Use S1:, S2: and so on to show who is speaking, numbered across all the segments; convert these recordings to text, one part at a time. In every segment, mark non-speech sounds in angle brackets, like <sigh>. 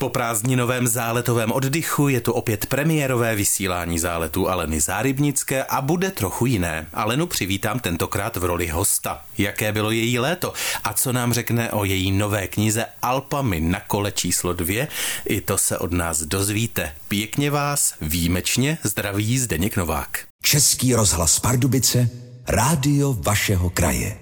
S1: Po prázdninovém záletovém oddychu je tu opět premiérové vysílání záletu Aleny Zárybnické a bude trochu jiné. Alenu přivítám tentokrát v roli hosta. Jaké bylo její léto a co nám řekne o její nové knize Alpami na kole číslo dvě, i to se od nás dozvíte. Pěkně vás výjimečně zdraví Zdeněk Novák.
S2: Český rozhlas Pardubice, rádio vašeho kraje.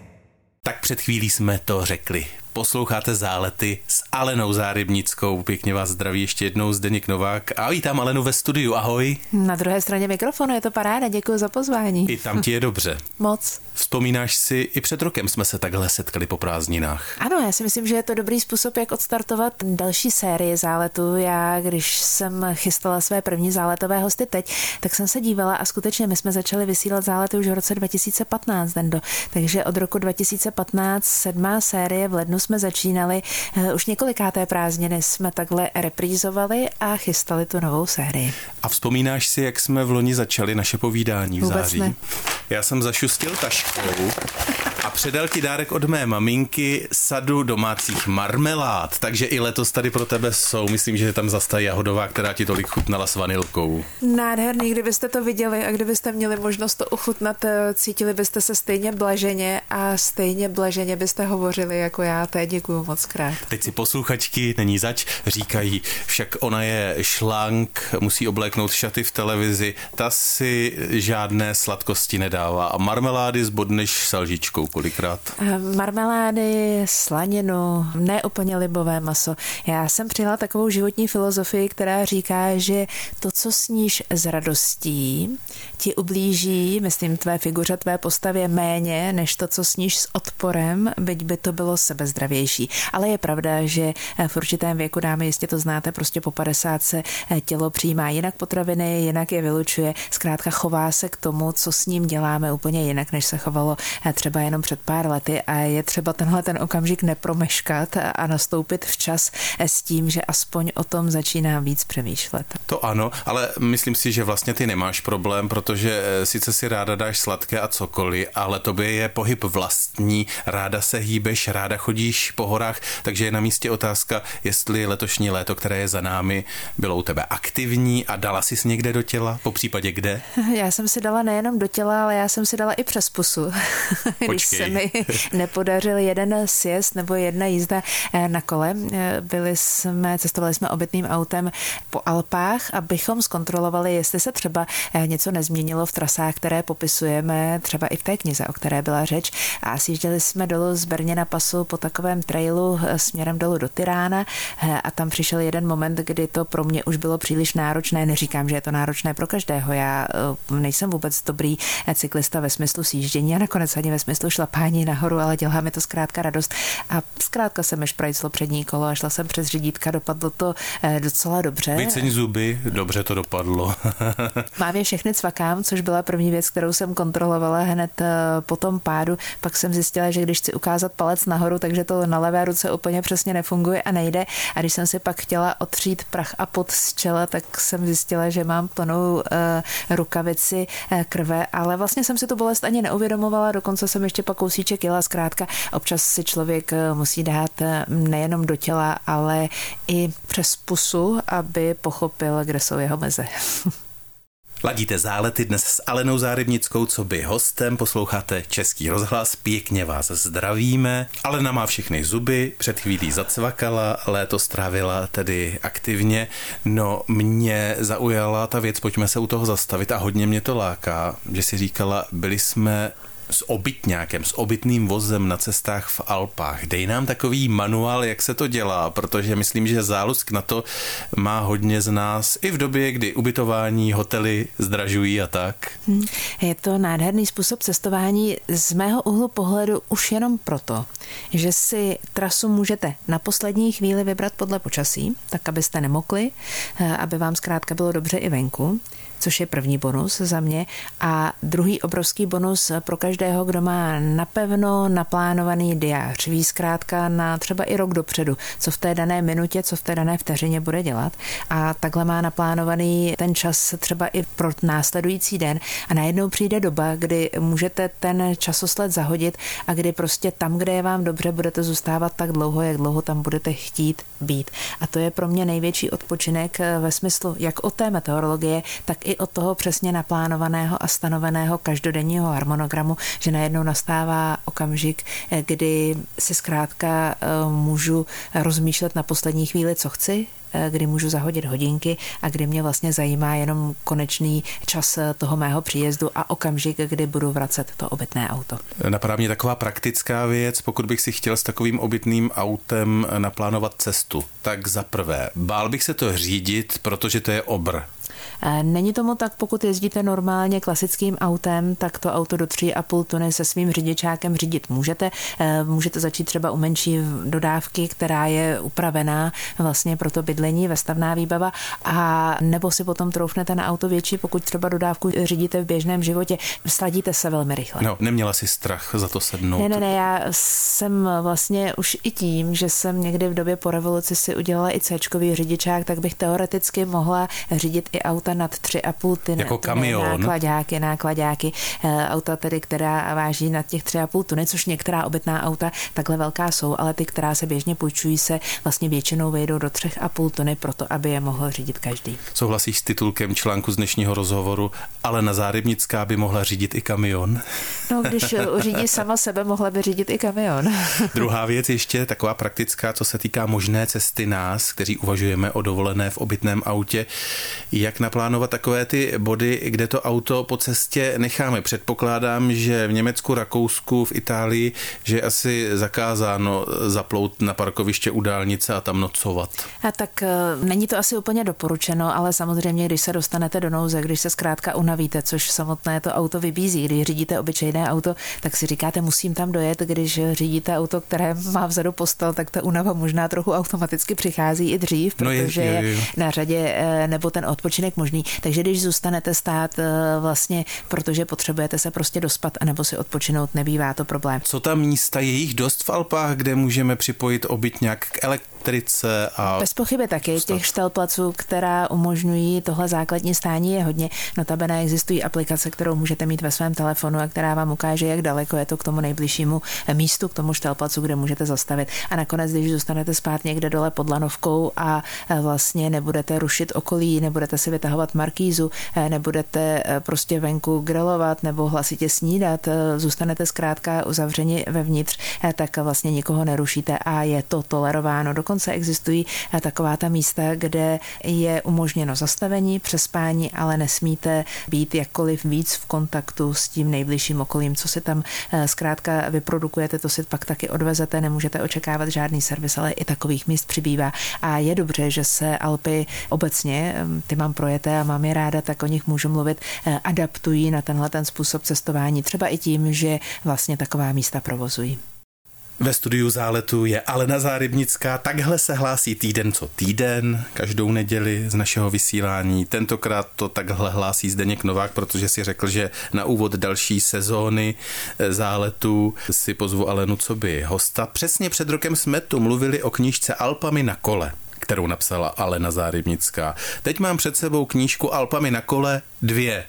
S1: Tak před chvílí jsme to řekli. Posloucháte zálety s Alenou Zárybnickou. Pěkně vás zdraví ještě jednou Zdeněk Novák. A vítám Alenu ve studiu. Ahoj.
S3: Na druhé straně mikrofonu je to paráda. Děkuji za pozvání.
S1: I tam ti je dobře. <laughs>
S3: Moc.
S1: Vzpomínáš si, i před rokem jsme se takhle setkali po prázdninách.
S3: Ano, já si myslím, že je to dobrý způsob, jak odstartovat další série záletů. Já, když jsem chystala své první záletové hosty teď, tak jsem se dívala a skutečně my jsme začali vysílat zálety už v roce 2015, Dendo. Takže od roku 2015 sedmá série v lednu jsme začínali. Eh, už několikáté prázdniny jsme takhle reprízovali a chystali tu novou sérii.
S1: A vzpomínáš si, jak jsme v loni začali naše povídání v
S3: Vůbec
S1: září?
S3: ne.
S1: Já jsem zašustil taškou a předal ti dárek od mé maminky sadu domácích marmelád, takže i letos tady pro tebe jsou. Myslím, že je tam zase ta jahodová, která ti tolik chutnala s vanilkou.
S3: Nádherný, kdybyste to viděli a kdybyste měli možnost to uchutnat, eh, cítili byste se stejně blaženě a stejně blaženě byste hovořili jako já. To děkuju moc krát.
S1: Teď si posluchačky, není zač, říkají, však ona je šlank, musí obléknout šaty v televizi, ta si žádné sladkosti nedává a marmelády zbodneš salžičkou kolikrát.
S3: Marmelády, slaninu, ne úplně libové maso. Já jsem přijala takovou životní filozofii, která říká, že to, co sníš s radostí, ti ublíží, myslím, tvé figuře, tvé postavě méně, než to, co sníš s odporem, byť by to bylo sebezdravější. Ale je pravda, že v určitém věku, dámy, jistě to znáte, prostě po 50 se tělo přijímá jinak potraviny, jinak je vylučuje, zkrátka chová se k tomu, co s ním děláme úplně jinak, než se chovalo třeba jenom před pár lety a je třeba tenhle ten okamžik nepromeškat a nastoupit včas s tím, že aspoň o tom začínám víc přemýšlet.
S1: To ano, ale myslím si, že vlastně ty nemáš problém, protože eh, sice si ráda dáš sladké a cokoliv, ale tobě je pohyb vlastní, ráda se hýbeš, ráda chodíš po horách, takže je na místě otázka, jestli letošní léto, které je za námi, bylo u tebe aktivní a dala jsi někde do těla, po případě kde? <laughs>
S3: Já jsem si dala nejenom do těla, ale já jsem si dala i přes pusu. <laughs> Když se mi <laughs> nepodařil jeden sjezd nebo jedna jízda eh, na kole. Eh, Byli jsme, cestovali jsme obytným autem po Alpách, abychom zkontrolovali, jestli se třeba něco nezměnilo v trasách, které popisujeme, třeba i v té knize, o které byla řeč. A sjížděli jsme dolů z Brně na pasu po takovém trailu eh, směrem dolů do Tyrána eh, a tam přišel jeden moment, kdy to pro mě už bylo příliš náročné. Neříkám, že je to náročné pro každého. Já eh, nejsem vůbec dobrý cyklista ve smyslu sjíždění a nakonec ani ve smyslu šlapání nahoru, ale dělá mi to zkrátka radost. A zkrátka se mi šprajclo přední kolo a šla jsem přes řídítka, dopadlo to docela dobře.
S1: Vyceň zuby, dobře to dopadlo.
S3: Mám je všechny cvakám, což byla první věc, kterou jsem kontrolovala hned eh, po tom pádu. Pak jsem zjistila, že když chci ukázat palec nahoru, takže to na levé ruce úplně přesně nefunguje a nejde. A když jsem si pak chtěla otřít prach a pot z čela, tak jsem zjistila, že mám plnou uh, rukavici uh, krve, ale vlastně jsem si tu bolest ani neuvědomovala, dokonce jsem ještě pak kousíček jela. Zkrátka občas si člověk eh, musí dát eh, nejenom do těla, ale i přes pusu, aby pochopil, kde jsou jeho meze. <laughs>
S1: Ladíte zálety dnes s Alenou Zárybnickou, co by hostem, posloucháte Český rozhlas, pěkně vás zdravíme. Alena má všechny zuby, před chvílí zacvakala, léto strávila tedy aktivně. No, mě zaujala ta věc, pojďme se u toho zastavit a hodně mě to láká, že si říkala, byli jsme s obytňákem, s obytným vozem na cestách v Alpách. Dej nám takový manuál, jak se to dělá, protože myslím, že zálusk na to má hodně z nás i v době, kdy ubytování, hotely zdražují a tak.
S3: Hmm. Je to nádherný způsob cestování z mého úhlu pohledu už jenom proto, že si trasu můžete na poslední chvíli vybrat podle počasí, tak abyste nemokli, eh, aby vám zkrátka bylo dobře i venku. což je první bonus za mě. A druhý obrovský bonus pro každého, kdo má napevno naplánovaný diář. Ví zkrátka na třeba i rok dopředu, co v té dané minutě, co v té dané vteřině bude dělat. A takhle má naplánovaný ten čas třeba i pro následující den. A najednou přijde doba, kdy můžete ten časosled zahodit a kdy prostě tam, kde je vám dobře, budete zůstávat tak dlouho, jak dlouho tam budete chtít být. A to je pro mě největší odpočinek ve smyslu jak od té meteorologie, tak i od toho přesně naplánovaného a stanoveného každodenního harmonogramu, že najednou nastává okamžik, kdy si zkrátka eh, můžu rozmýšlet na poslední chvíli, co chci, eh, kdy můžu zahodit hodinky a kdy mě vlastně zajímá jenom konečný čas eh, toho mého příjezdu a okamžik, kdy budu vracet to obytné auto.
S1: Napadá mě taková praktická věc, pokud bych si chtěl s takovým obytným autem naplánovat cestu, tak za prvé, bál bych se to řídit, protože to je obr.
S3: Eh, není tomu tak, pokud jezdíte normálně klasickým autem, tak to auto do 3,5 tuny se svým řidičákem řídit můžete. Eh, můžete začít třeba u menší dodávky, která je upravená vlastně pro to bydlení, vestavná výbava, a nebo si potom troufnete na auto větší, pokud třeba dodávku řídíte v běžném životě. Sladíte se velmi rychle.
S1: No, neměla si strach za to sednout?
S3: Ne, ne, ne, já jsem vlastně už i tím, že jsem někdy v době po revoluci si udělala i c řidičák, tak bych teoreticky mohla řídit i auta nad 3,5 tuny.
S1: Jako kamion.
S3: Nákladáky, nákladáky, eh, auta tedy, která váží nad těch 3,5 tuny, což některá obytná auta takhle velká jsou, ale ty, která se běžně půjčují, se vlastně většinou vejdou do 3,5 tuny proto, aby je mohl řídit každý.
S1: Souhlasíš s titulkem článku z dnešního rozhovoru, ale na Zárybnická by mohla řídit i kamion?
S3: No, když řídí sama sebe, mohla by řídit i kamion. <laughs>
S1: Druhá věc ještě taková praktická, co se týká možné cesty nás, kteří uvažujeme o dovolené v obytném autě. Jak naplánovat takové ty body, kde to auto po cestě necháme? Předpokládám, že v Německu, Rakousku, v Itálii, že je asi zakázáno zaplout na parkoviště u dálnice a tam nocovat.
S3: A tak e, není to asi úplně doporučeno, ale samozřejmě, když se dostanete do nouze, když se zkrátka unavíte, což samotné to auto vybízí, když řídíte obyčejné auto, tak si říkáte, musím tam dojet, když řídíte auto, které má vzadu postel, tak ta únava možná trochu automaticky přichází i dřív, protože no je, je, je. na řadě e, nebo ten odpočinek možný. Takže když zůstanete stát e, vlastně, protože potřebujete se prostě dospat anebo si odpočinout, nebývá to problém.
S1: Co tam místa je jich dost v Alpách, kde můžeme připojit nějak k elektrice a...
S3: Bez pochyby taky. Vstat. Těch štelplaců, která umožňují tohle základní stání je hodně. Notabene existují aplikace, kterou můžete mít ve svém telefonu a která vám ukáže, jak daleko je to k tomu nejbližšímu místu, k tomu štelplacu, kde můžete zastavit. A nakonec, když zůstanete spát někde dole pod lanovkou a e, vlastně nebudete rušit okolí, nebudete si vytahovat markízu, e, nebudete e, prostě venku grilovat nebo hlasitě snídat, zůstanete zkrátka uzavřeni vevnitř, tak vlastně nikoho nerušíte a je to tolerováno. Dokonce existují taková ta místa, kde je umožněno zastavení, přespání, ale nesmíte být jakkoliv víc v kontaktu s tím nejbližším okolím, co si tam zkrátka vyprodukujete, to si pak taky odvezete, nemůžete očekávat žádný servis, ale i takových míst přibývá. A je dobře, že se Alpy obecně, ty mám projeté a mám je ráda, tak o nich můžu mluvit, eh, adaptují na tenhle ten způsob cestování, třeba i tím, že vlastně taková místa provozují.
S1: Ve studiu záletu je Alena Zárybnická. Takhle se hlásí týden co týden, každou neděli z našeho vysílání. Tentokrát to takhle hlásí Zdeněk Novák, protože si řekl, že na úvod další sezóny eh, záletu si pozvu Alenu co by hosta. Přesně před rokem jsme tu mluvili o knížce Alpami na kole kterou napsala Alena Zárybnická. Teď mám před sebou knížku Alpami na kole dvě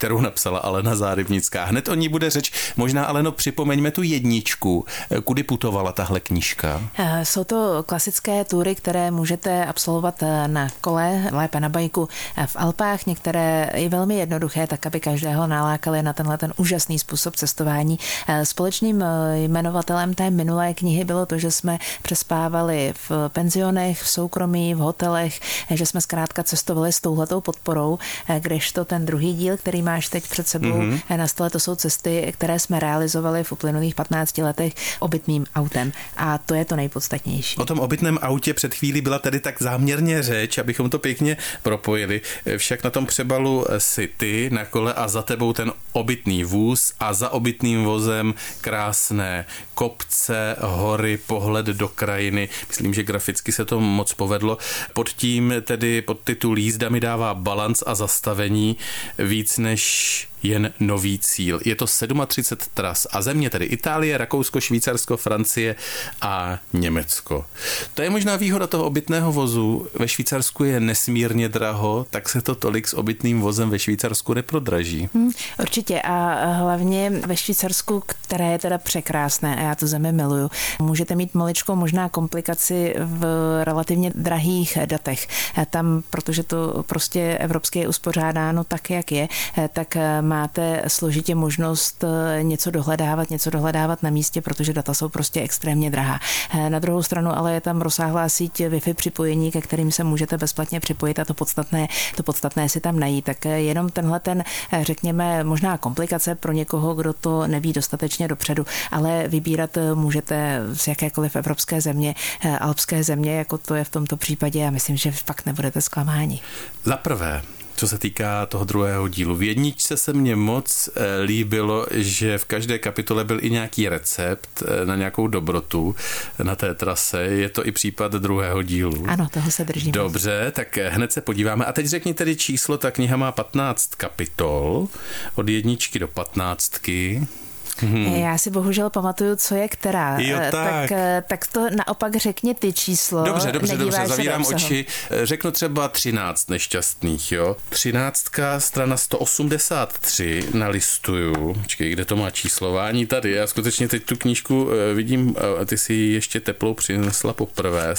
S1: kterou napsala Alena Zárybnická. Hned o ní bude řeč. Možná, Aleno, připomeňme tu jedničku. Kudy putovala tahle knížka?
S3: Eh, jsou to klasické tury, které můžete absolvovat eh, na kole, lépe na bajku eh, v Alpách. Některé i velmi jednoduché, tak aby každého nalákali na tenhle ten úžasný způsob cestování. Společným jmenovatelem té minulé knihy bylo to, že jsme přespávali v penzionech, v soukromí, v hotelech, že jsme zkrátka cestovali s touhletou podporou, kdežto ten druhý díl, který má máš teď před sebou mm-hmm. na stole, to jsou cesty, které jsme realizovali v uplynulých 15 letech obytným autem. A to je to nejpodstatnější.
S1: O tom obytném autě před chvílí byla tedy tak záměrně řeč, abychom to pěkně propojili. Však na tom přebalu si ty na kole a za tebou ten obytný vůz a za obytným vozem krásné kopce, hory, pohled do krajiny. Myslím, že graficky se to moc povedlo. Pod tím tedy pod titul Jízda mi dává balans a zastavení víc než English jen nový cíl. Je to 37 tras a země tedy Itálie, Rakousko, Švýcarsko, Francie a Německo. To je možná výhoda toho obytného vozu. Ve Švýcarsku je nesmírně draho, tak se to tolik s obytným vozem ve Švýcarsku neprodraží. Hmm,
S3: určitě a hlavně ve Švýcarsku, které je teda překrásné a já tu zemi miluju, můžete mít maličkou možná komplikaci v relativně drahých datech. Tam, protože to prostě evropské je uspořádáno tak, jak je, tak máte složitě možnost eh, něco dohledávat, něco dohledávat na místě, protože data jsou prostě extrémně drahá. Eh, na druhou stranu ale je tam rozsáhlá síť Wi-Fi připojení, ke kterým se můžete bezplatně připojit a to podstatné, to podstatné si tam najít. Tak eh, jenom tenhle ten, řekněme, možná komplikace pro někoho, kdo to neví dostatečně dopředu, ale vybírat můžete z jakékoliv evropské země, alpské země, jako to je v tomto případě a myslím, že fakt nebudete zklamáni.
S1: Za prvé, co se týká toho druhého dílu. V jedničce se mně moc eh, líbilo, že v každé kapitole byl i nějaký recept eh, na nějakou dobrotu na té trase. Je to i případ druhého dílu.
S3: Ano, toho se držím.
S1: Dobře, tak eh, hned se podíváme. A teď řekni tedy číslo, ta kniha má 15 kapitol, od jedničky do patnáctky.
S3: Hmm. Já si bohužel pamatuju, co je která.
S1: Jo, tak.
S3: Tak, tak to naopak řekni ty číslo.
S1: Dobře, dobře, dobře, zavírám oči. Řeknu třeba 13 nešťastných, jo. 13. strana 183 nalistuju. Počkej, kde to má číslování? Tady. Já skutečně teď tu knížku vidím, ty si ji ještě teplou přinesla poprvé.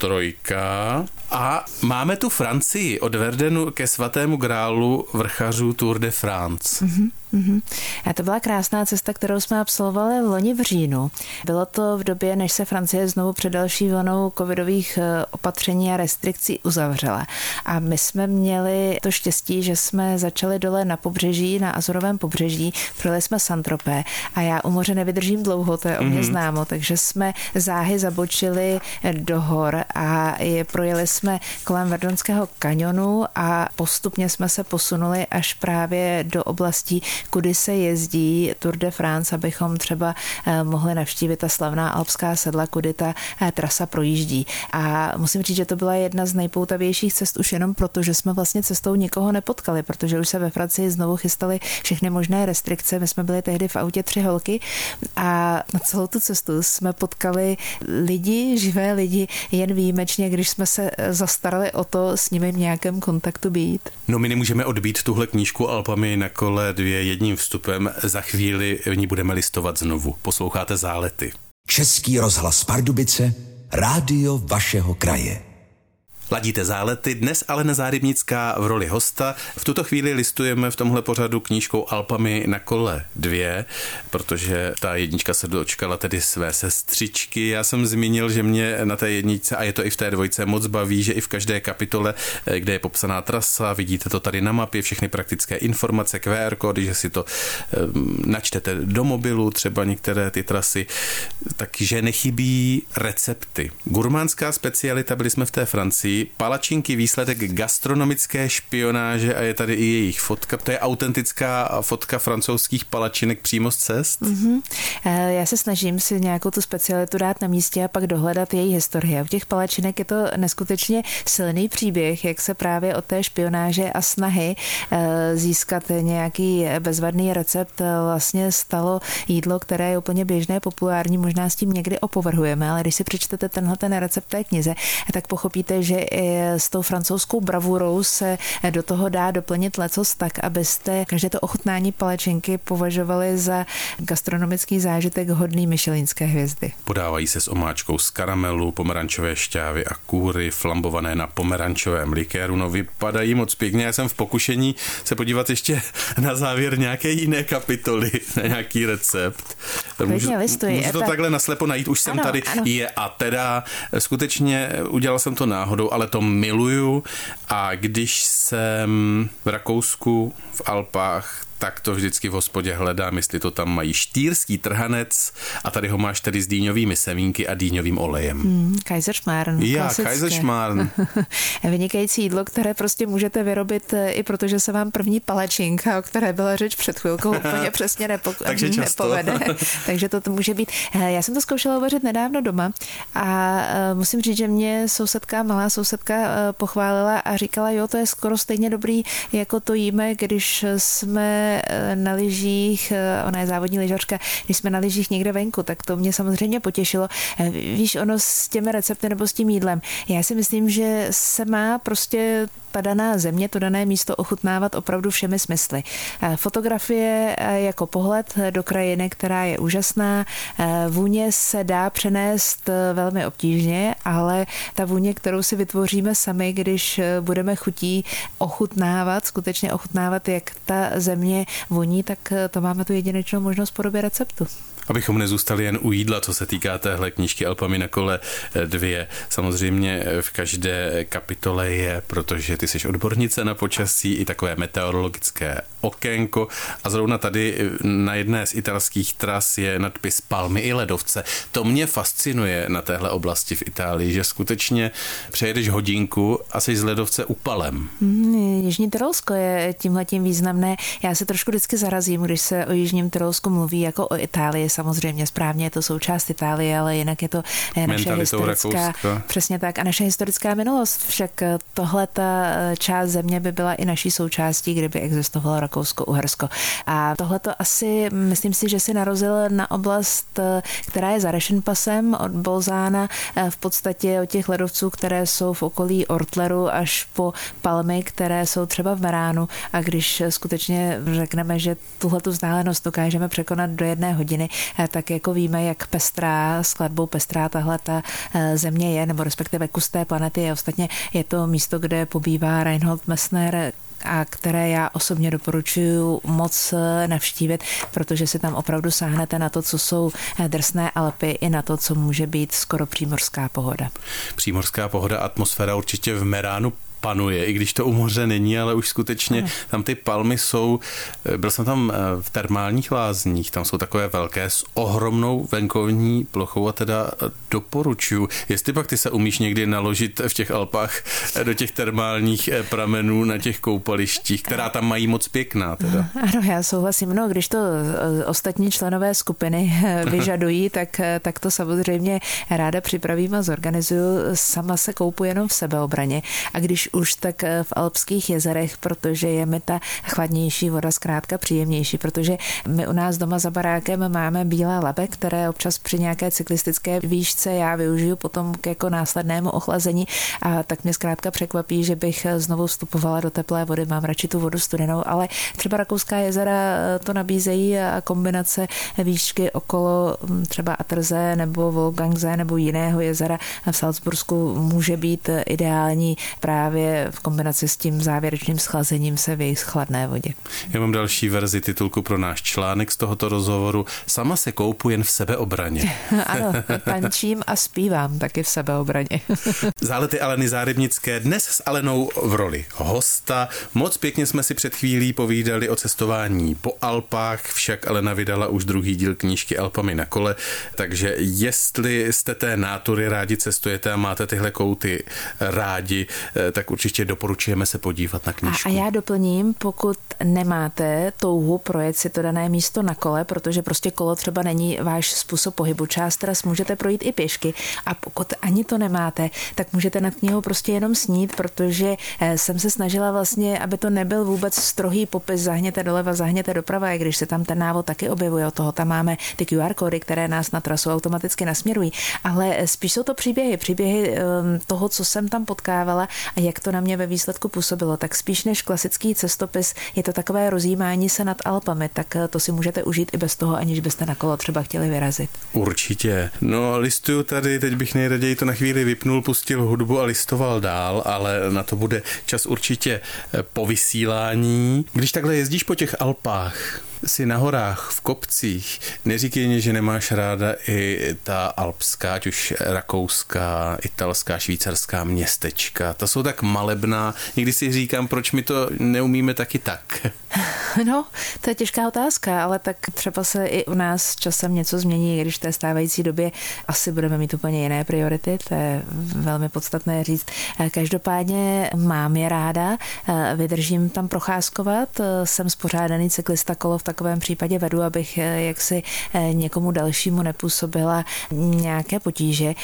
S1: 183. A máme tu Francii od Verdenu ke svatému grálu vrchařů Tour de France. Mm-hmm.
S3: Mm-hmm. A to byla krásná cesta, kterou jsme absolvovali v loni v říjnu. Bylo to v době, než se Francie znovu před další vlnou covidových eh, opatření a restrikcí uzavřela. A my jsme měli to štěstí, že jsme začali dole na pobřeží, na Azorovém pobřeží, projeli jsme Santropé a já u moře nevydržím dlouho, to je o mě mm-hmm. známo, takže jsme záhy zabočili do hor a je, projeli jsme kolem Verdonského kanionu a postupně jsme se posunuli až právě do oblastí, kudy se jezdí Tour de France, abychom třeba eh, mohli navštívit ta slavná alpská sedla, kudy ta eh, trasa projíždí. A musím říct, že to byla jedna z nejpoutavějších cest už jenom proto, že jsme vlastně cestou nikoho nepotkali, protože už se ve Francii znovu chystaly všechny možné restrikce. My jsme byli tehdy v autě tři holky a na celou tu cestu jsme potkali lidi, živé lidi, jen výjimečně, když jsme se eh, zastarali o to s nimi v nějakém kontaktu být.
S1: No my nemůžeme odbít tuhle knížku Alpami na kole dvě jedním vstupem. Za chvíli v ní budeme listovat znovu. Posloucháte Zálety.
S2: Český rozhlas Pardubice, rádio vašeho kraje.
S1: Ladíte zálety, dnes ale Zárybnická v roli hosta. V tuto chvíli listujeme v tomhle pořadu knížkou Alpami na kole dvě, protože ta jednička se dočkala tedy své sestřičky. Já jsem zmínil, že mě na té jedničce, a je to i v té dvojce, moc baví, že i v každé kapitole, eh, kde je popsaná trasa, vidíte to tady na mapě, všechny praktické informace, QR kódy, že si to um, načtete do mobilu, třeba některé ty trasy, takže nechybí recepty. Gurmánská specialita, byli jsme v té Francii, palačinky výsledek gastronomické špionáže a je tady i jejich fotka. To je autentická fotka francouzských palačinek přímo z cest? Mm-hmm.
S3: Já se snažím si nějakou tu specialitu dát na místě a pak dohledat její historii. U těch palačinek je to neskutečně silný příběh, jak se právě od té špionáže a snahy eh, získat nějaký bezvadný recept eh, vlastně stalo jídlo, které je úplně běžné, populární, možná s tím někdy opovrhujeme, ale když si přečtete tenhle ten recept té knize, tak pochopíte, že s tou francouzskou bravurou se do toho dá doplnit lecos tak, abyste každé to ochutnání palečinky považovali za gastronomický zážitek hodný Michelinské hvězdy.
S1: Podávají se s omáčkou z karamelu, pomerančové šťávy a kůry, flambované na pomerančovém likéru. No vypadají moc pěkně. Já jsem v pokušení se podívat ještě na závěr nějaké jiné kapitoly, <laughs> na nějaký recept.
S3: Můžu, můžu
S1: to takhle naslepo najít, už jsem ano, tady ano. je a teda skutečně udělal jsem to náhodou, ale ale to miluju. A když jsem v Rakousku v Alpách, tak to vždycky v hospodě hledám, jestli to tam mají štýrský trhanec a tady ho máš tedy s dýňovými semínky a dýňovým olejem.
S3: Hmm, Kaiserschmarrn.
S1: Já, Kaiserschmarrn. <laughs>
S3: Vynikající jídlo, které prostě můžete vyrobit eh, i protože se vám první palačinka, o které byla řeč před chvilkou, úplně <laughs> přesně nepo- <laughs>
S1: Takže
S3: nepovede. Takže to, to může být. Eh, já jsem to zkoušela uvařit nedávno doma a eh, musím říct, že mě sousedka, malá sousedka pochválila a říkala, jo, to je skoro stejně dobrý, jako to jíme, když jsme Eh, na lyžích, eh, ona je závodní lyžařka, když jsme na lyžích někde venku, tak to mě samozřejmě potěšilo. Eh, víš, ono s těmi recepty nebo s tím jídlem. Já si myslím, že se má prostě ta daná země, to dané místo ochutnávat opravdu všemi smysly. Fotografie jako pohled do krajiny, která je úžasná. Vůně se dá přenést velmi obtížně, ale ta vůně, kterou si vytvoříme sami, když budeme chutí ochutnávat, skutečně ochutnávat, jak ta země voní, tak to máme tu jedinečnou možnost podobě receptu.
S1: Abychom nezůstali jen u jídla, co se týká téhle knížky Alpami na kole dvě. Samozřejmě v každé kapitole je, protože ty jsi odbornice na počasí, i takové meteorologické okénko a zrovna tady na jedné z italských tras je nadpis Palmy i ledovce. To mě fascinuje na téhle oblasti v Itálii, že skutečně přejedeš hodinku a jsi z ledovce upalem.
S3: Mm, Jižní Tyrolsko je tímhletím významné. Já se trošku vždycky zarazím, když se o Jižním Tyrolsku mluví jako o Itálii. Samozřejmě správně je to součást Itálie, ale jinak je to eh, naše historická, Rakouska. přesně tak, a naše historická minulost. Však eh, tohle ta eh, část země by byla i naší součástí, kdyby existovalo Rakousko-Uhersko. A tohle to asi, myslím si, že si narozil na oblast, která je za Rešenpasem od Bolzána, v podstatě od těch ledovců, které jsou v okolí Ortleru až po palmy, které jsou třeba v Meránu. A když skutečně řekneme, že tuhle tu vzdálenost dokážeme překonat do jedné hodiny, tak jako víme, jak pestrá, skladbou pestrá tahle ta země je, nebo respektive kus té planety je. Ostatně je to místo, kde pobývá Reinhold Messner, a které já osobně doporučuji moc navštívit, protože si tam opravdu sáhnete na to, co jsou drsné Alpy i na to, co může být skoro přímořská pohoda.
S1: Přímořská pohoda, atmosféra určitě v Meránu panuje, i když to u moře není, ale už skutečně tam ty palmy jsou, eh, byl jsem tam eh, v termálních lázních, tam jsou takové velké s ohromnou venkovní plochou a teda eh, doporučuju. Jestli pak ty se umíš někdy naložit v těch Alpách do těch termálních pramenů na těch koupalištích, která tam mají moc pěkná teda. <laughs>
S3: Ano, já souhlasím. No, když to ostatní členové skupiny <laughs> vyžadují, tak, tak to samozřejmě ráda připravím a zorganizuju. Sama se koupu jenom v sebeobraně. A když už tak eh, v alpských jezerech, protože je mi ta chladnější voda zkrátka příjemnější, protože my u nás doma za barákem máme bílé labe, které občas při nějaké cyklistické výšce já využiju potom k jako následnému ochlazení a tak mě zkrátka překvapí, že bych eh, znovu vstupovala do teplé vody. Mám radši tu vodu studenou, ale třeba Rakouská jezera eh, to nabízejí a kombinace výšky okolo hm, třeba Atrze nebo Volgangze nebo jiného jezera v Salzbursku může být ideální právě právě v kombinaci s tím závěrečným schlazením se v jejich chladné vodě.
S1: Já mám další verzi titulku pro náš článek z tohoto rozhovoru. Sama se koupu jen v sebeobraně. <laughs>
S3: ano, tančím a zpívám taky v sebeobraně. <laughs>
S1: Zálety Aleny Zárybnické dnes s Alenou v roli hosta. Moc pěkně jsme si před chvílí povídali o cestování po Alpách, však Alena vydala už druhý díl knížky Alpami na kole, takže jestli jste té nátury rádi cestujete a máte tyhle kouty rádi, tak určitě doporučujeme se podívat na knížku.
S3: A, a já doplním, pokud nemáte touhu projet si to dané místo na kole, protože prostě kolo třeba není váš způsob pohybu, část tras můžete projít i pěšky. A pokud ani to nemáte, tak můžete nad knihou prostě jenom snít, protože eh, jsem se snažila vlastně, aby to nebyl vůbec strohý popis, zahněte doleva, zahněte doprava, i když se tam ten návod taky objevuje, od toho. Tam máme ty QR kódy, které nás na trasu automaticky nasměrují, ale eh, spíš jsou to příběhy, příběhy ehm, toho, co jsem tam potkávala a jak to na mě ve výsledku působilo, tak spíš než klasický cestopis je to takové rozjímání se nad Alpami, tak eh, to si můžete užít i bez toho, aniž byste na kolo třeba chtěli vyrazit.
S1: Určitě. No listuju tady, teď bych nejraději to na chvíli vypnul, pustil hudbu a listoval dál, ale na to bude čas určitě eh, po vysílání. Když takhle jezdíš po těch Alpách, si na horách, v kopcích, neříkej že nemáš ráda i ta alpská, ať už rakouská, italská, švýcarská městečka. To jsou tak malebná. Někdy si říkám, proč my to neumíme taky tak. <laughs>
S3: No, to je těžká otázka, ale tak třeba se i u nás časem něco změní, když v té stávající době asi budeme mít úplně jiné priority, to je velmi podstatné říct. Každopádně mám je ráda, vydržím tam procházkovat, jsem spořádaný cyklista kolo v takovém případě vedu, abych jaksi někomu dalšímu nepůsobila nějaké potíže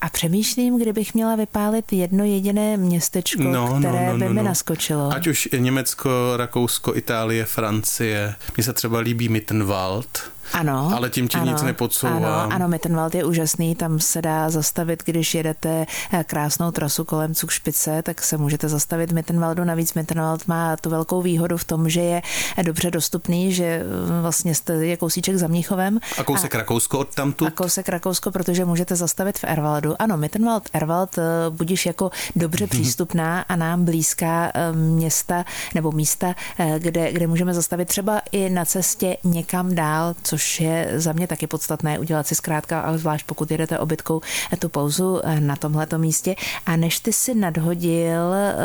S3: a přemýšlím, kdybych měla vypálit jedno jediné městečko, no, no které no, no, by no, mi no. naskočilo.
S1: Ať už Německo, Rakousko, Itálie, Francie. Mně se třeba líbí Mittenwald,
S3: ano.
S1: Ale tím ti nic nepodsouvám.
S3: Ano, ano, Mittenwald je úžasný, tam se dá zastavit, když jedete eh, krásnou trasu kolem Cukšpice, tak se můžete zastavit Mittenwaldu. Navíc Mittenwald má tu velkou výhodu v tom, že je dobře dostupný, že eh, vlastně jste je kousíček za Mnichovem.
S1: A kousek a, Rakousko od tamtu?
S3: A kousek Rakousko, protože můžete zastavit v Erwaldu. Ano, Mittenwald, Erwald eh, budíš jako dobře přístupná a nám blízká města nebo místa, kde, kde můžeme zastavit třeba i na cestě někam dál, co což je za mě taky podstatné udělat si zkrátka, ale zvlášť pokud jedete obytkou tu pauzu eh, na tomhleto místě. A než ty si nadhodil uh,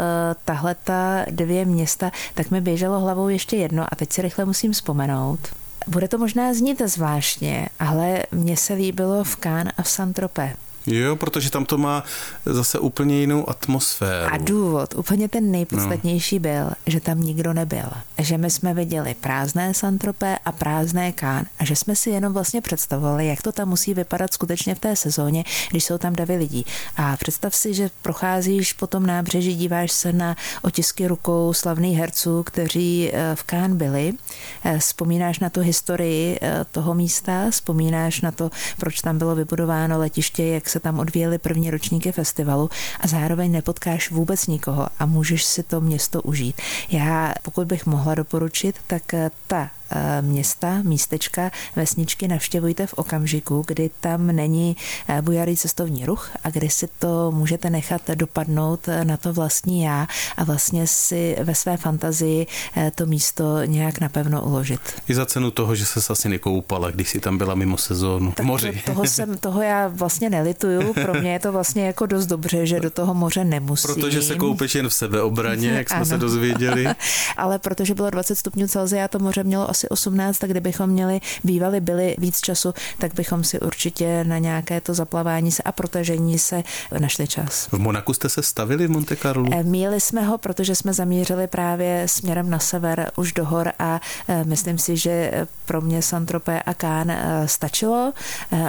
S3: tahle ta dvě města, tak mi běželo hlavou ještě jedno a teď si rychle musím vzpomenout. Bude to možná znít zvláštně, ale mně se líbilo v Cannes a v Saint-Tropez.
S1: Jo, protože tam to má zase úplně jinou atmosféru.
S3: A důvod, úplně ten nejpodstatnější no. byl, že tam nikdo nebyl. Že my jsme viděli prázdné Santropé a prázdné Kán a že jsme si jenom vlastně představovali, jak to tam musí vypadat skutečně v té sezóně, když jsou tam davy lidí. A představ si, že procházíš po tom nábřeží, díváš se na otisky rukou slavných herců, kteří eh, v Kán byli, eh, vzpomínáš na tu historii eh, toho místa, vzpomínáš na to, proč tam bylo vybudováno letiště, jak se se tam odvíjely první ročníky festivalu a zároveň nepotkáš vůbec nikoho a můžeš si to město užít. Já, pokud bych mohla doporučit, tak eh, ta města, místečka, vesničky navštěvujte v okamžiku, kdy tam není eh, bujarý cestovní ruch a kdy si to můžete nechat dopadnout eh, na to vlastní já a vlastně si ve své fantazii to místo nějak napevno uložit.
S1: I za cenu toho, že se asi nekoupala, když si tam byla mimo sezónu
S3: tak moři. Toho, jsem, toho já vlastně nelituju, pro mě je to vlastně jako dost dobře, že do toho moře nemusím.
S1: Protože se koupeš jen v sebeobraně, jak jsme ano. se dozvěděli. <laughs>
S3: Ale protože bylo 20 stupňů Celsia, to moře mělo asi 18, tak kdybychom měli, bývali, byli víc času, tak bychom si určitě na nějaké to zaplavání se a protažení se našli čas.
S1: V Monaku jste se stavili v Monte Carlo?
S3: Eh, míli jsme ho, protože jsme zamířili právě směrem na sever už do hor a eh, myslím si, že pro mě Santropé a Kán eh, stačilo.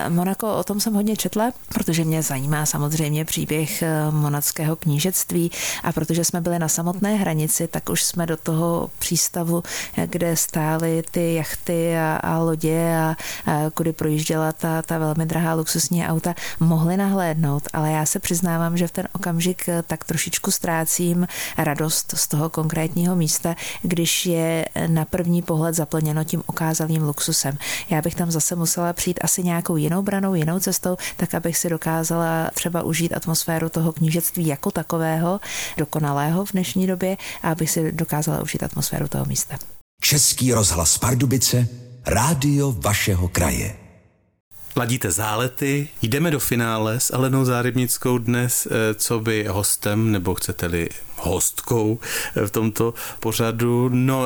S3: Monako, o tom jsem hodně četla, protože mě zajímá samozřejmě příběh monackého knížectví a protože jsme byli na samotné hranici, tak už jsme do toho přístavu, kde stály ty jachty a, a lodě a, a kudy projížděla ta, ta velmi drahá luxusní auta, mohli nahlédnout, ale já se přiznávám, že v ten okamžik eh, tak trošičku ztrácím radost z toho konkrétního místa, když je na první pohled zaplněno tím okázalým luxusem. Já bych tam zase musela přijít asi nějakou jinou branou, jinou cestou, tak abych si dokázala třeba užít atmosféru toho knížectví jako takového, dokonalého v dnešní době, a abych si dokázala užít atmosféru toho místa.
S2: Český rozhlas Pardubice, rádio vašeho kraje.
S1: Ladíte zálety, jdeme do finále s Alenou Zárybnickou dnes, eh, co by hostem, nebo chcete-li hostkou v tomto pořadu. No,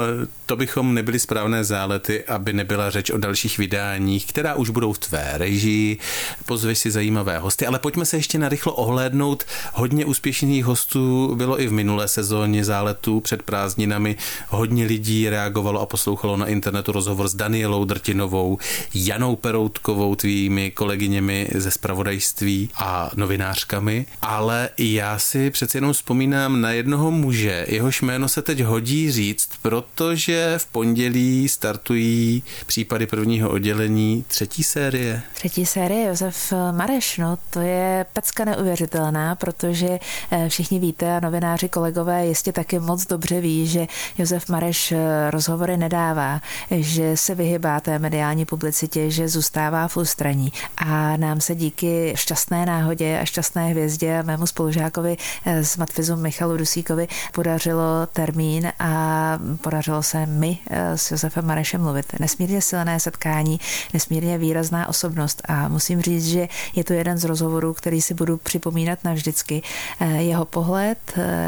S1: to bychom nebyli správné zálety, aby nebyla řeč o dalších vydáních, která už budou v tvé režii. Pozveš si zajímavé hosty, ale pojďme se ještě narychlo ohlédnout. Hodně úspěšných hostů bylo i v minulé sezóně záletů před prázdninami. Hodně lidí reagovalo a poslouchalo na internetu rozhovor s Danielou Drtinovou, Janou Peroutkovou, tvými kolegyněmi ze spravodajství a novinářkami. Ale já si přece jenom vzpomínám na jednoho muže, jehož jméno se teď hodí říct, protože v pondělí startují případy prvního oddělení třetí série.
S3: Třetí série Josef Mareš, no to je pecka neuvěřitelná, protože eh, všichni víte a novináři kolegové jistě taky moc dobře ví, že Josef Mareš eh, rozhovory nedává, že se vyhybá té mediální publicitě, že zůstává v ústraní a nám se díky šťastné náhodě a šťastné hvězdě a mému spolužákovi eh, z Matfizu Michalu Rosíkovi podařilo termín a podařilo se mi s Josefem Marešem mluvit. Nesmírně silné setkání, nesmírně výrazná osobnost a musím říct, že je to jeden z rozhovorů, který si budu připomínat navždycky. Jeho pohled,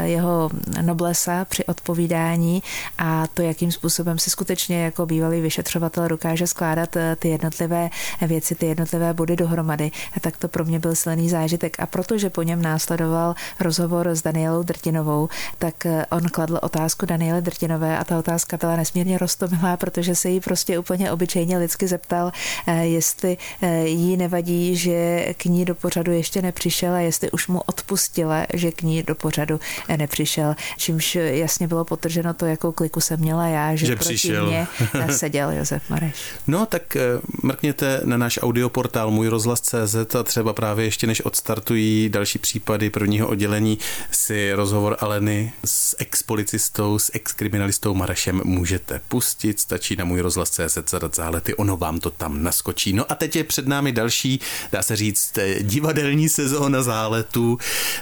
S3: jeho noblesa při odpovídání a to, jakým způsobem si skutečně jako bývalý vyšetřovatel dokáže skládat ty jednotlivé věci, ty jednotlivé body dohromady, tak to pro mě byl silný zážitek. A protože po něm následoval rozhovor s Danielou Drtinovou, tak eh, on kladl otázku Daniele Drtinové a ta otázka byla nesmírně roztomilá, protože se jí prostě úplně obyčejně lidsky zeptal, eh, jestli eh, jí nevadí, že k ní do pořadu ještě nepřišel a jestli už mu odpustila, že k ní do pořadu nepřišel. Čímž jasně bylo potrženo to, jakou kliku jsem měla já, že,
S1: že
S3: proti
S1: přišel.
S3: mě <laughs> seděl Josef Mareš.
S1: No tak mrkněte na náš audioportál Můj rozhlas.cz a třeba právě ještě než odstartují další případy prvního oddělení si rozhovor Aleny s expolicistou, s exkriminalistou Marešem můžete pustit. Stačí na můj rozhlas.cz zadat zálety, ono vám to tam naskočí. No a teď je před námi další, dá se říct, divadelní sezóna záletů.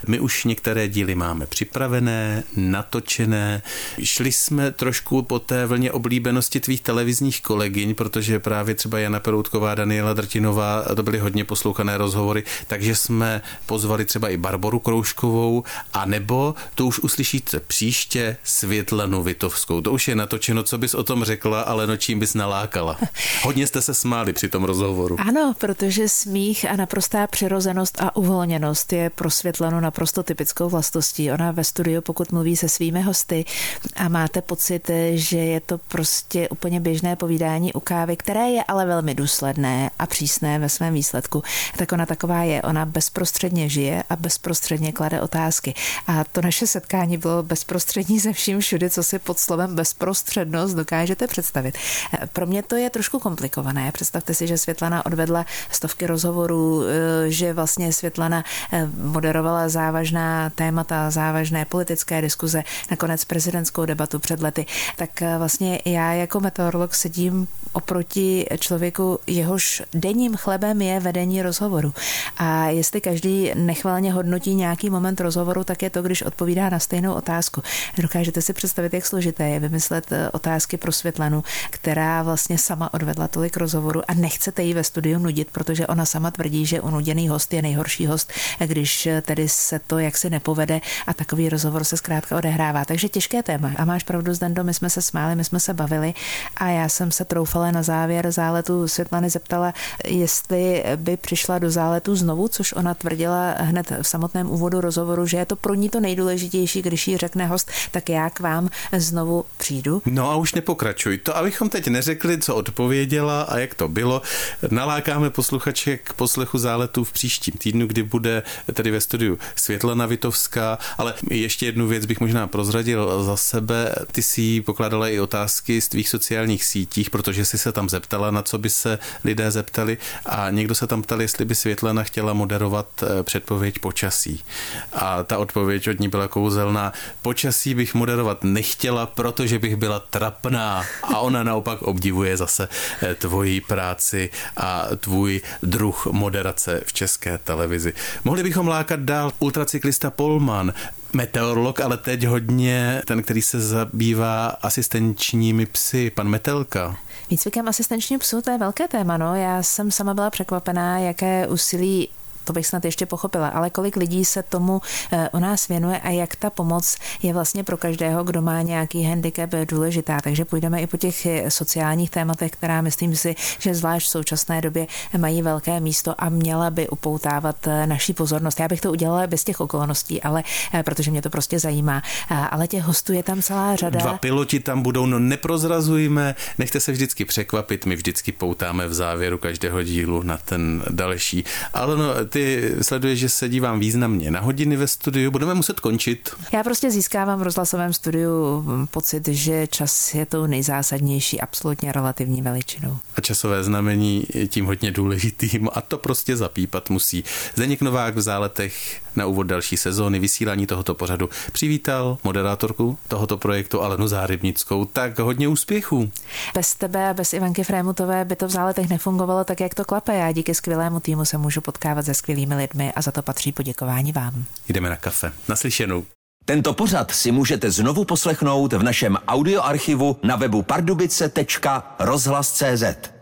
S1: My už některé díly máme připravené, natočené. Šli jsme trošku po té vlně oblíbenosti tvých televizních kolegyň, protože právě třeba Jana Peroutková, Daniela Drtinová, to byly hodně poslouchané rozhovory, takže jsme pozvali třeba i Barboru Krouškovou, a nebo už uslyšíte příště Světlanu Vitovskou. To už je natočeno, co bys o tom řekla, ale no čím bys nalákala. Hodně jste se smáli při tom rozhovoru.
S3: Ano, protože smích a naprostá přirozenost a uvolněnost je pro Světlanu naprosto typickou vlastností. Ona ve studiu, pokud mluví se svými hosty a máte pocit, že je to prostě úplně běžné povídání u kávy, které je ale velmi důsledné a přísné ve svém výsledku, tak ona taková je. Ona bezprostředně žije a bezprostředně klade otázky. A to naše setkání bylo bezprostřední ze vším všude, co si pod slovem bezprostřednost dokážete představit. Pro mě to je trošku komplikované. Představte si, že Světlana odvedla stovky rozhovorů, eh, že vlastně Světlana eh, moderovala závažná témata, závažné politické diskuze, nakonec prezidentskou debatu před lety. Tak eh, vlastně já jako meteorolog sedím oproti člověku, jehož denním chlebem je vedení rozhovoru. A jestli každý nechvalně hodnotí nějaký moment rozhovoru, tak je to, když odpovídá na stejnou otázku. Dokážete si představit, jak složité je vymyslet eh, otázky pro Světlanu, která vlastně sama odvedla tolik rozhovoru a nechcete ji ve studiu nudit, protože ona sama tvrdí, že unuděný host je nejhorší host, když eh, tedy se to jaksi nepovede a takový rozhovor se zkrátka odehrává. Takže těžké téma. A máš pravdu, Zdendo, my jsme se smáli, my jsme se bavili a já jsem se troufala na závěr záletu Světlany zeptala, jestli by přišla do záletu znovu, což ona tvrdila hned v samotném úvodu rozhovoru, že je to pro ní to nejdůležitější, když jí řekne host, tak já k vám znovu přijdu.
S1: No a už nepokračuj. To, abychom teď neřekli, co odpověděla a jak to bylo, nalákáme posluchače k poslechu záletu v příštím týdnu, kdy bude tedy ve studiu Světlana Vitovská, ale ještě jednu věc bych možná prozradil za sebe. Ty si pokládala i otázky z tvých sociálních sítích, protože si se tam zeptala, na co by se lidé zeptali a někdo se tam ptal, jestli by Světlana chtěla moderovat eh, předpověď počasí. A ta odpověď od ní byla kouzelná. Počasí bych moderovat nechtěla, protože bych byla trapná. A ona naopak obdivuje zase eh, tvoji práci a tvůj druh moderace v české televizi. Mohli bychom lákat dál ultracyklista Polman, meteorolog, ale teď hodně ten, který se zabývá asistenčními psy, pan Metelka.
S3: Výcvikem asistenčního psů, to je velké téma, no. Já jsem sama byla překvapená, jaké úsilí to bych snad ještě pochopila, ale kolik lidí se tomu eh, u nás věnuje a jak ta pomoc je vlastně pro každého, kdo má nějaký handicap důležitá. Takže půjdeme i po těch eh, sociálních tématech, která myslím si, že zvlášť v současné době mají velké místo a měla by upoutávat eh, naší pozornost. Já bych to udělala bez těch okolností, ale protože mě to prostě zajímá. Ale těch hostů je tam celá řada.
S1: Dva piloti tam budou, no neprozrazujme, nechte se vždycky překvapit, my vždycky poutáme v závěru každého dílu na ten další. Ale no, ty sleduješ, že se dívám významně na hodiny ve studiu, budeme muset končit.
S3: Já prostě získávám v rozhlasovém studiu pocit, že čas je tou nejzásadnější, absolutně relativní veličinou.
S1: A časové znamení je tím hodně důležitým a to prostě zapípat musí. Zdeněk Novák v záletech na úvod další sezóny vysílání tohoto pořadu přivítal moderátorku tohoto projektu Alenu Zárybnickou. Tak hodně úspěchů.
S3: Bez tebe a bez Ivanky Frémutové by to v záletech nefungovalo tak, jak to klape. Já díky skvělému týmu se můžu potkávat se skvělými lidmi a za to patří poděkování vám.
S1: Jdeme na kafe. Naslyšenou.
S4: Tento pořad si můžete znovu poslechnout v našem audioarchivu na webu pardubice.rozhlas.cz.